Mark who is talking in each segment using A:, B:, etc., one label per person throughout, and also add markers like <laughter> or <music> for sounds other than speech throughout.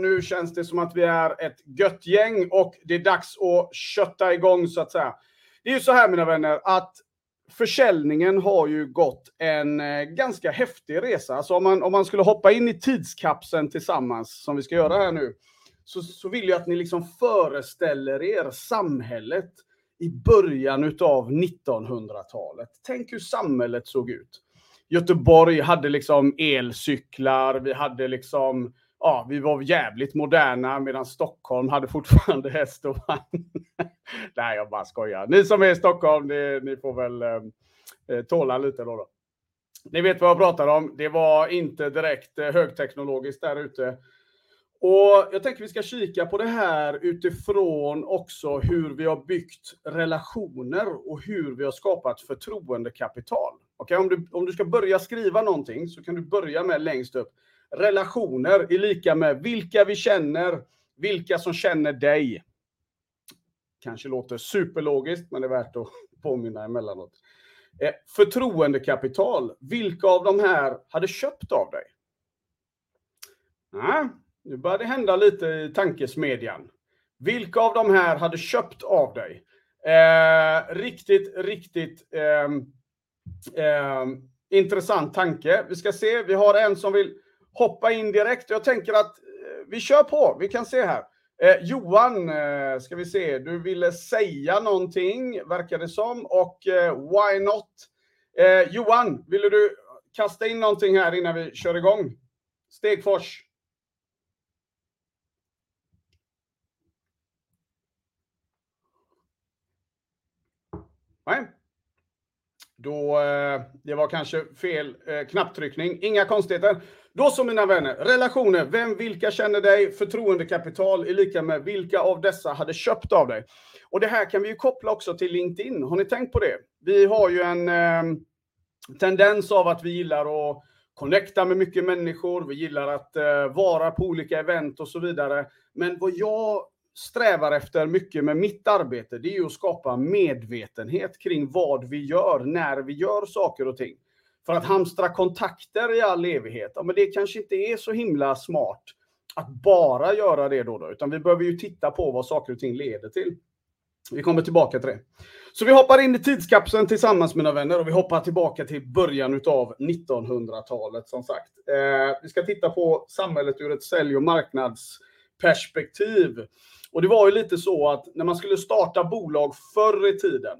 A: Nu känns det som att vi är ett gött gäng och det är dags att kötta igång så att säga. Det är ju så här mina vänner att försäljningen har ju gått en eh, ganska häftig resa. Alltså om man, om man skulle hoppa in i tidskapseln tillsammans, som vi ska göra här nu, så, så vill jag att ni liksom föreställer er samhället i början utav 1900-talet. Tänk hur samhället såg ut. Göteborg hade liksom elcyklar, vi hade liksom ja, vi var jävligt moderna medan Stockholm hade fortfarande häst och vagn. <laughs> Nej, jag bara skojar. Ni som är i Stockholm, ni, ni får väl eh, eh, tåla lite då, då. Ni vet vad jag pratar om. Det var inte direkt eh, högteknologiskt där ute. Och jag tänker vi ska kika på det här utifrån också hur vi har byggt relationer och hur vi har skapat förtroendekapital. Okay, om, du, om du ska börja skriva någonting så kan du börja med längst upp relationer är lika med vilka vi känner, vilka som känner dig. Kanske låter superlogiskt, men det är värt att <laughs> påminna emellanåt. Eh, förtroendekapital. Vilka av de här hade köpt av dig? Nej, nu börjar det hända lite i tankesmedjan. Vilka av de här hade köpt av dig? Eh, riktigt, riktigt eh, eh, intressant tanke. Vi ska se, vi har en som vill hoppa in direkt. Jag tänker att eh, vi kör på. Vi kan se här. Eh, Johan, eh, ska vi se, du ville säga någonting, verkar det som. Och eh, why not? Eh, Johan, ville du kasta in någonting här innan vi kör igång? Stegfors. Nej. Då, eh, det var kanske fel eh, knapptryckning. Inga konstigheter. Då så mina vänner, relationer. Vem, vilka känner dig? Förtroendekapital är lika med vilka av dessa hade köpt av dig? Och det här kan vi ju koppla också till LinkedIn. Har ni tänkt på det? Vi har ju en eh, tendens av att vi gillar att connecta med mycket människor. Vi gillar att eh, vara på olika event och så vidare. Men vad jag strävar efter mycket med mitt arbete, det är ju att skapa medvetenhet kring vad vi gör, när vi gör saker och ting. För att hamstra kontakter i all evighet, ja, men det kanske inte är så himla smart att bara göra det då, då, utan vi behöver ju titta på vad saker och ting leder till. Vi kommer tillbaka till det. Så vi hoppar in i tidskapseln tillsammans mina vänner och vi hoppar tillbaka till början av 1900-talet som sagt. Eh, vi ska titta på samhället ur ett sälj och marknadsperspektiv. Och det var ju lite så att när man skulle starta bolag förr i tiden,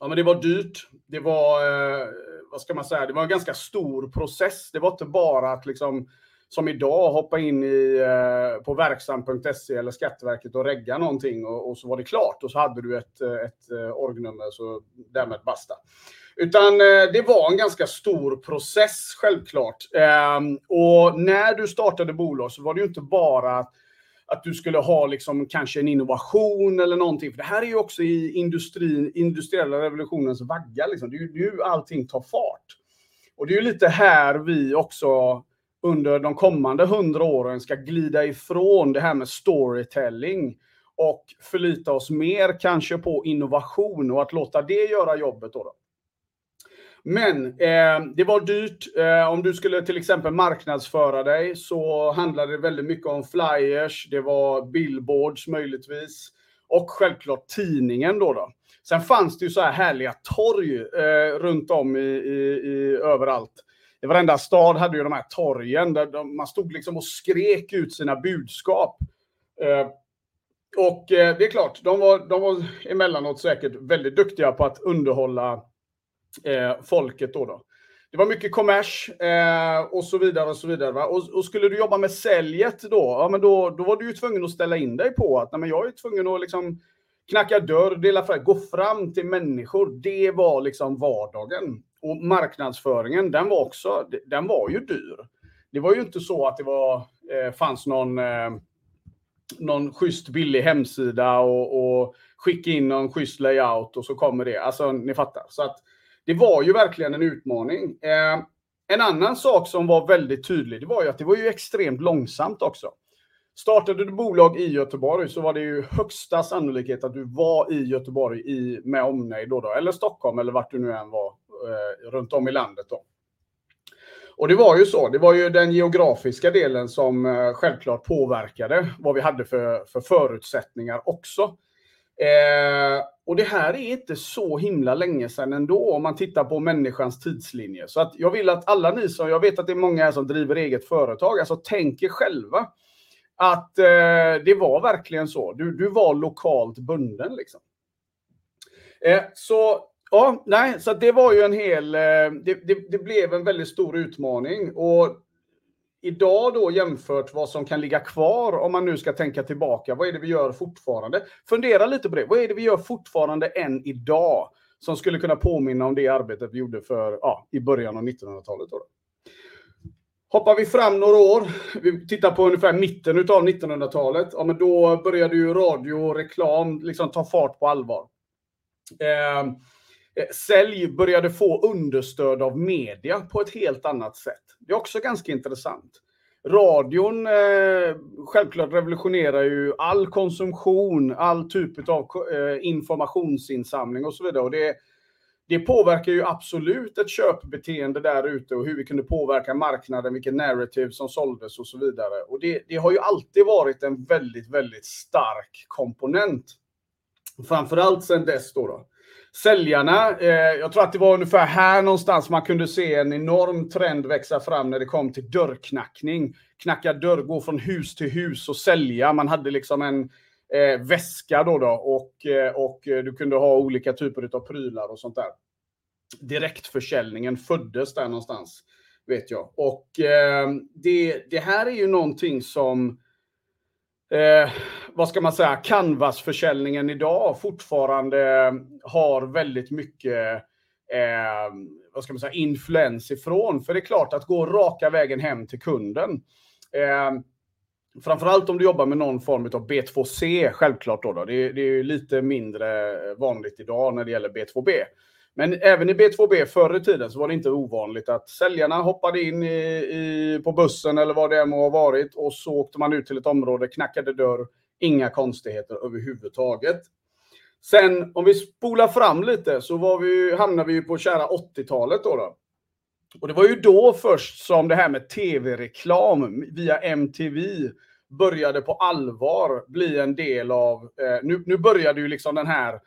A: ja men det var dyrt. Det var, eh, vad ska man säga, det var en ganska stor process. Det var inte bara att liksom, som idag, hoppa in i, eh, på verksam.se eller Skatteverket och regga någonting och, och, så var det klart och så hade du ett, eh, ett eh, orgnummer så därmed basta. Utan eh, det var en ganska stor process självklart. Eh, och när du startade bolag så var det ju inte bara att att du skulle ha liksom kanske en innovation eller någonting. För det här är ju också i industrin, industriella revolutionens vagga. Liksom. Det är ju nu allting tar fart. Och det är ju lite här vi också under de kommande hundra åren ska glida ifrån det här med storytelling och förlita oss mer kanske på innovation och att låta det göra jobbet. Då, då. Men eh, det var dyrt. Eh, om du skulle till exempel marknadsföra dig så handlade det väldigt mycket om flyers, det var billboards möjligtvis och självklart tidningen då. då. Sen fanns det ju så här härliga torg eh, runt om i, i, i, överallt. I varenda stad hade ju de här torgen där de, man stod liksom och skrek ut sina budskap. Eh, och eh, det är klart, de var, de var emellanåt säkert väldigt duktiga på att underhålla eh, folket då. då. Det var mycket kommers eh, och så vidare och så vidare. Va? Och, och, skulle du jobba med säljet då, ja, men då, då var du ju tvungen att ställa in dig på att nej, men jag är tvungen att liksom knacka dörr, dela fram, gå fram till människor. Det var liksom vardagen. Och marknadsföringen, den var också, den var ju dyr. Det var ju inte så att det var, eh, fanns någon, eh, någon schysst billig hemsida och, och skicka in någon schysst layout och så kommer det. Alltså, ni fattar. Så att det var ju verkligen en utmaning. Eh, en annan sak som var väldigt tydlig, det var ju att det var ju extremt långsamt också. Startade du bolag i Göteborg så var det ju högsta sannolikhet att du var i Göteborg i, med omnejd då, då eller Stockholm eller vart du nu än var eh, runt om i landet. Då. Och det var ju så, det var ju den geografiska delen som eh, självklart påverkade vad vi hade för, för förutsättningar också. Eh, och det här är inte så himla länge sedan ändå om man tittar på människans tidslinje. Så att jag vill att alla ni som, jag vet att det är många här som driver eget företag, alltså tänker själva att eh, det var verkligen så. Du, du var lokalt bunden liksom. Eh, så Ja, nej, så det var ju en hel... Eh, det, det, det, blev en väldigt stor utmaning. Och idag då jämfört vad som kan ligga kvar om man nu ska tänka tillbaka. Vad är det vi gör fortfarande? Fundera lite på det. Vad är det vi gör fortfarande än idag som skulle kunna påminna om det arbetet vi gjorde för, ja, i början av 1900-talet? Då. Hoppar vi fram några år, vi tittar på ungefär mitten av 1900-talet, ja, men då började ju radio och reklam liksom ta fart på allvar. Eh, Eh, sälj började få understöd av media på ett helt annat sätt. Det är också ganska intressant. Radion eh, självklart revolutionerar ju all konsumtion, all typ av eh, informationsinsamling och så vidare. Och det, det påverkar ju absolut ett köpbeteende där ute och hur vi kunde påverka marknaden, vilken narrative som såldes och så vidare. Och det, det har ju alltid varit en väldigt, väldigt stark komponent. Framförallt sedan dess då. då säljarna. Eh, jag tror att det var ungefär här någonstans man kunde se en enorm trend växa fram när det kom till dörrknackning. Knacka dörr, gå från hus till hus och sälja. Man hade liksom en eh, väska då, då och, eh, och eh, du kunde ha olika typer av prylar och sånt där. Direktförsäljningen föddes där någonstans, vet jag. Och eh, det, det här är ju någonting som eh, vad ska man säga, canvasförsäljningen idag fortfarande har väldigt mycket eh, vad ska man säga, influens ifrån. För det är klart att gå raka vägen hem till kunden. Eh, framförallt om du jobbar med någon form av B2C, självklart då. då. Det, det är lite mindre vanligt idag när det gäller B2B. Men även i B2B förr i tiden så var det inte ovanligt att säljarna hoppade in i, i, på bussen eller vad det än må ha varit och så åkte man ut till ett område, knackade dörr, inga konstigheter överhuvudtaget. Sen om vi spolar fram lite så var vi, hamnade vi på kära 80-talet då, då. Och det var ju då först som det här med tv-reklam via MTV började på allvar bli en del av, eh, nu, nu började ju liksom den här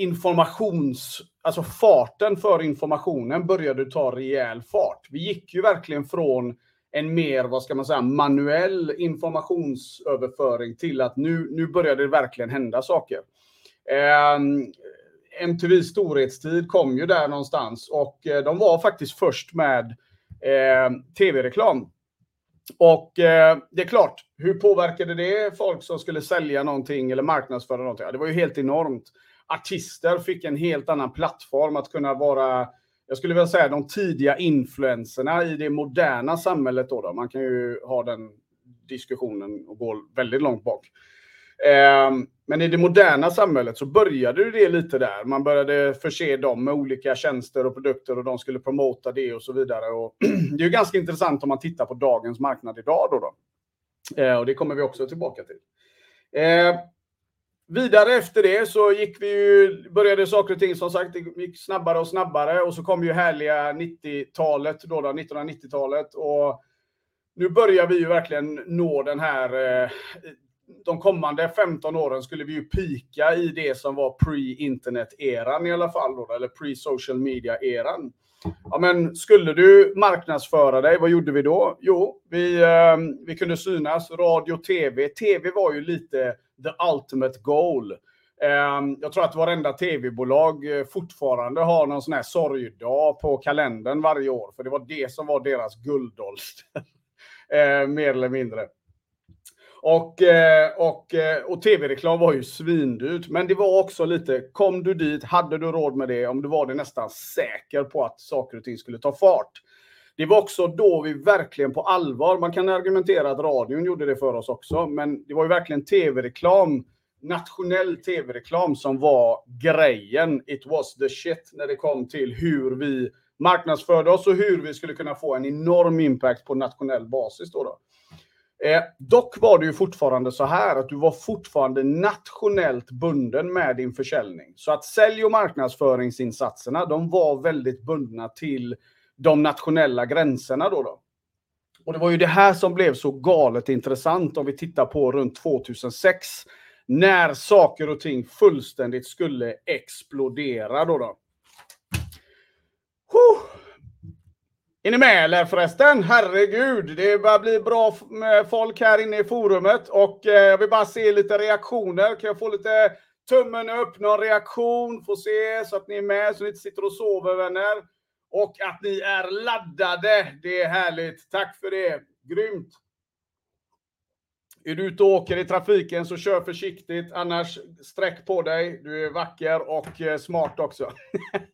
A: informations, alltså farten för informationen började ta rejäl fart. Vi gick ju verkligen från en mer, vad ska man säga, manuell informationsöverföring till att nu, nu började det verkligen hända saker. Eh, MTVs storhetstid kom ju där någonstans och eh, de var faktiskt först med eh, tv-reklam. Och eh, det är klart, hur påverkade det folk som skulle sälja någonting eller marknadsföra någonting? Ja, det var ju helt enormt artister fick en helt annan plattform att kunna vara, jag skulle vilja säga de tidiga influenserna i det moderna samhället. Då, då. Man kan ju ha den diskussionen och gå väldigt långt bak. Ehm, men i det moderna samhället så började det lite där. Man började förse dem med olika tjänster och produkter och de skulle promota det och så vidare. Och <clears throat> det är ju ganska intressant om man tittar på dagens marknad idag. Då, då. Ehm, och det kommer vi också tillbaka till. Ehm, Vidare efter det så gick vi ju, började saker och ting som sagt, det gick snabbare och snabbare och så kom ju härliga 90-talet, då, då 1990-talet och nu börjar vi ju verkligen nå den här, eh, de kommande 15 åren skulle vi ju pika i det som var pre-internet-eran i alla fall, då, eller pre-social media-eran. Ja, men skulle du marknadsföra dig, vad gjorde vi då? Jo, vi, eh, vi kunde synas, radio, tv. Tv var ju lite the ultimate goal. Ehm, jag tror att varenda tv-bolag eh, fortfarande har någon sån här sorgdag på kalendern varje år, för det var det som var deras guldålder. <laughs> Ehm, mer eller mindre. Och, eh, och, eh, och tv-reklam var ju svindyrt, men det var också lite, kom du dit, hade du råd med det, om du var det nästan säker på att saker och ting skulle ta fart. Det var också då vi verkligen på allvar, man kan argumentera att radion gjorde det för oss också, men det var ju verkligen tv-reklam, nationell tv-reklam som var grejen. It was the shit när det kom till hur vi marknadsförde oss och hur vi skulle kunna få en enorm impact på nationell basis. Då, då. Eh, dock var det ju fortfarande så här att du var fortfarande nationellt bunden med din försäljning. Så att sälj och marknadsföringsinsatserna, de var väldigt bundna till de nationella gränserna då. då. Och det var ju det här som blev så galet intressant om vi tittar på runt 2006 när saker och ting fullständigt skulle explodera då. då. Är ni med eller förresten? Herregud, det börjar bli bra folk här inne i forumet och eh, jag vill bara se lite reaktioner. Kan jag få lite tummen upp, någon reaktion, få se så att ni är med, så ni inte sitter och sover vänner. Och att ni är laddade, det är härligt. Tack för det, grymt. Är du ute och åker i trafiken så kör försiktigt, annars sträck på dig. Du är vacker och eh, smart också.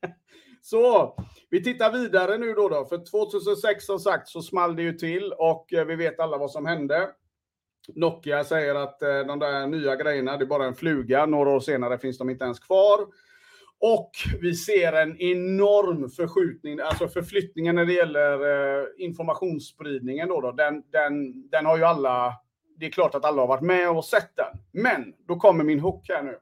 A: <laughs> så, vi tittar vidare nu då, då. För 2006 som sagt så small det ju till och eh, vi vet alla vad som hände. Nokia säger att eh, de där nya grejerna, det är bara en fluga. Några år senare finns de inte ens kvar. Och vi ser en enorm förskjutning, alltså förflyttningen när det gäller eh, informationsspridningen. Då, då den, den, den har ju alla det är klart att alla har varit med och sett den. Men då kommer min hook här nu.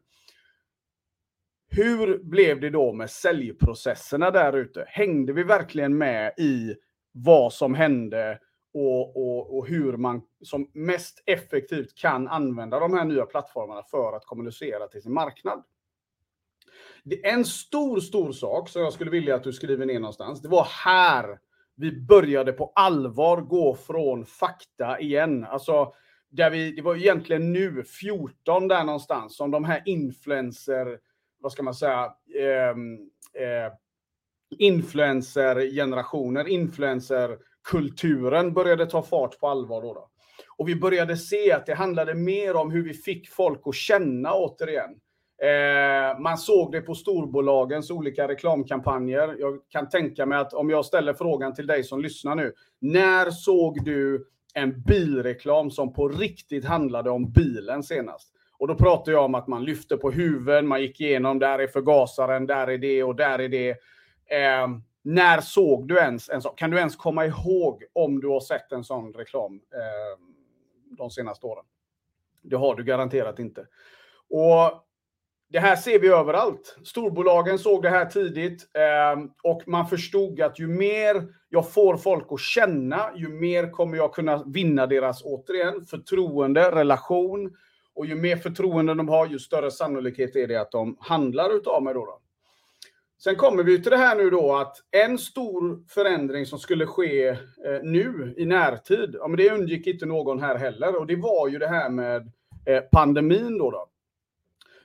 A: Hur blev det då med säljprocesserna där ute? Hängde vi verkligen med i vad som hände och, och, och, hur man som mest effektivt kan använda de här nya plattformarna för att kommunicera till sin marknad? En stor, stor sak som jag skulle vilja att du skriver ner någonstans. Det var här vi började på allvar gå från fakta igen. Alltså, där vi, det var egentligen nu, 14 där någonstans, som de här influencer, vad ska man säga, eh, eh, influencer-generationer, influencer-kulturen började ta fart på allvar. Då, då Och vi började se att det handlade mer om hur vi fick folk att känna återigen. Eh, man såg det på storbolagens olika reklamkampanjer. Jag kan tänka mig att om jag ställer frågan till dig som lyssnar nu. När såg du en bilreklam som på riktigt handlade om bilen senast. Och då pratar jag om att man lyfte på huven, man gick igenom, där är förgasaren, där är det och där är det. Eh, när såg du ens en sån? Kan du ens komma ihåg om du har sett en sån reklam eh, de senaste åren? Det har du garanterat inte. Och det här ser vi överallt. Storbolagen såg det här tidigt eh, och man förstod att ju mer jag får folk att känna, ju mer kommer jag kunna vinna deras, återigen, förtroende, relation. Och ju mer förtroende de har, ju större sannolikhet är det att de handlar utav mig då. då. Sen kommer vi till det här nu då att en stor förändring som skulle ske eh, nu i närtid, ja, men det undgick inte någon här heller, och det var ju det här med eh, pandemin då. då.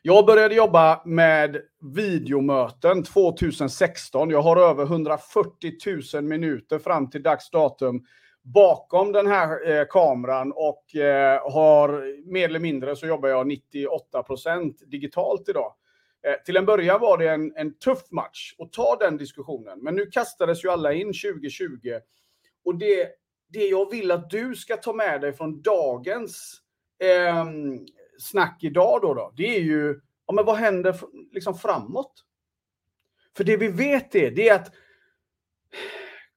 A: Jag började jobba med videomöten 2016. Jag har över 140 000 minuter fram till dags datum bakom den här eh, kameran och eh, har mer eller mindre så jobbar jag 98% digitalt idag. Eh, till en början var det en, en tuff match att ta den diskussionen, men nu kastades ju alla in 2020. Och det, det jag vill att du ska ta med dig från dagens eh, snack idag då, då det är ju, ja, men vad händer liksom framåt? För det vi vet är, det är att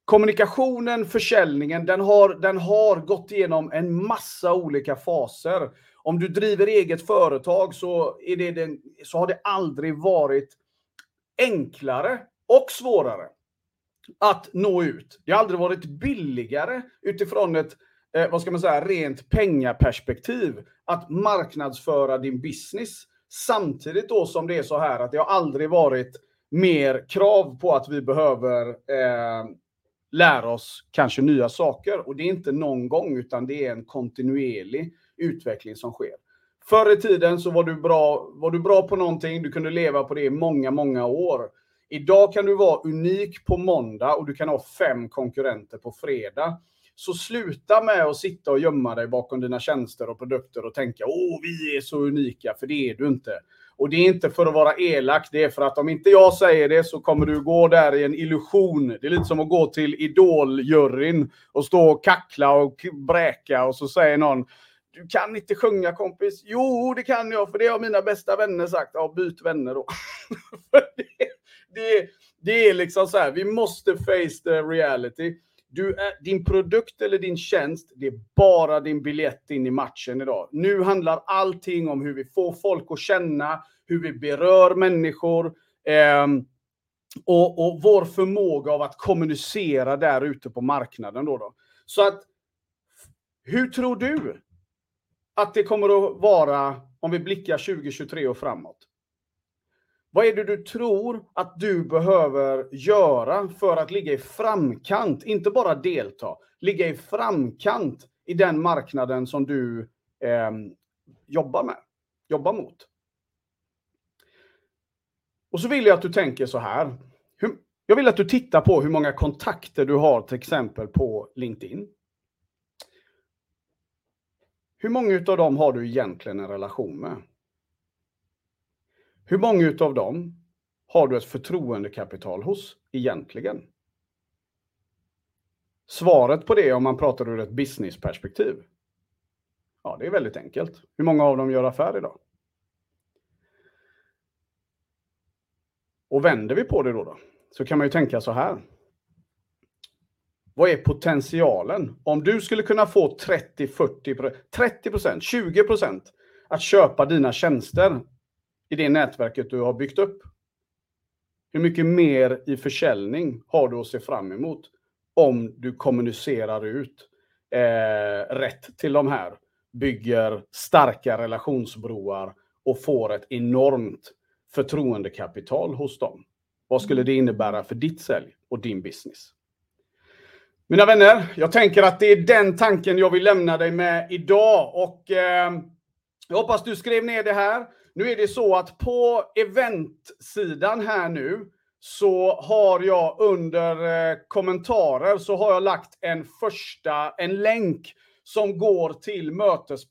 A: kommunikationen, försäljningen, den har, den har gått igenom en massa olika faser. Om du driver eget företag så, är det den, så har det aldrig varit enklare och svårare att nå ut. Det har aldrig varit billigare utifrån ett eh, vad ska man säga, rent pengaperspektiv att marknadsföra din business. Samtidigt då som det är så här att det har aldrig varit mer krav på att vi behöver eh, lära oss kanske nya saker. Och det är inte någon gång, utan det är en kontinuerlig utveckling som sker. Förr i tiden så var du bra, var du bra på någonting, du kunde leva på det i många, många år. Idag kan du vara unik på måndag och du kan ha fem konkurrenter på fredag. Så sluta med att sitta och gömma dig bakom dina tjänster och produkter och tänka åh, vi är så unika, för det är du inte. Och det är inte för att vara elak, det är för att om inte jag säger det så kommer du gå där i en illusion. Det är lite som att gå till Idol-juryn och stå och kackla och bräka och så säger någon du kan inte sjunga kompis. Jo, det kan jag, för det har mina bästa vänner sagt. Ja, byt vänner då. <laughs> det, det, det är liksom så här, vi måste face the reality. Du är, din produkt eller din tjänst, det är bara din biljett in i matchen idag. Nu handlar allting om hur vi får folk att känna, hur vi berör människor. Eh, och, och vår förmåga av att kommunicera där ute på marknaden. Då, då. Så att, hur tror du att det kommer att vara om vi blickar 2023 och framåt? Vad är det du tror att du behöver göra för att ligga i framkant? Inte bara delta, ligga i framkant i den marknaden som du eh, jobbar med, jobbar mot. Och så vill jag att du tänker så här. Jag vill att du tittar på hur många kontakter du har till exempel på LinkedIn. Hur många av dem har du egentligen en relation med? Hur många av dem har du ett förtroendekapital hos egentligen? Svaret på det om man pratar ur ett businessperspektiv. Ja, det är väldigt enkelt. Hur många av dem gör affär idag? Och vänder vi på det då, då så kan man ju tänka så här. Vad är potentialen? Om du skulle kunna få 30, 40%, 30 procent, 20 procent att köpa dina tjänster i det nätverket du har byggt upp. Hur mycket mer i försäljning har du att se fram emot om du kommunicerar ut eh, rätt till de här, bygger starka relationsbroar och får ett enormt förtroendekapital hos dem? Vad skulle det innebära för ditt sälj och din business? Mina vänner, jag tänker att det är den tanken jag vill lämna dig med idag och eh, jag hoppas du skrev ner det här. Nu är det så att på eventsidan här nu så har jag under eh, kommentarer så har jag lagt en första, en länk som går till mötes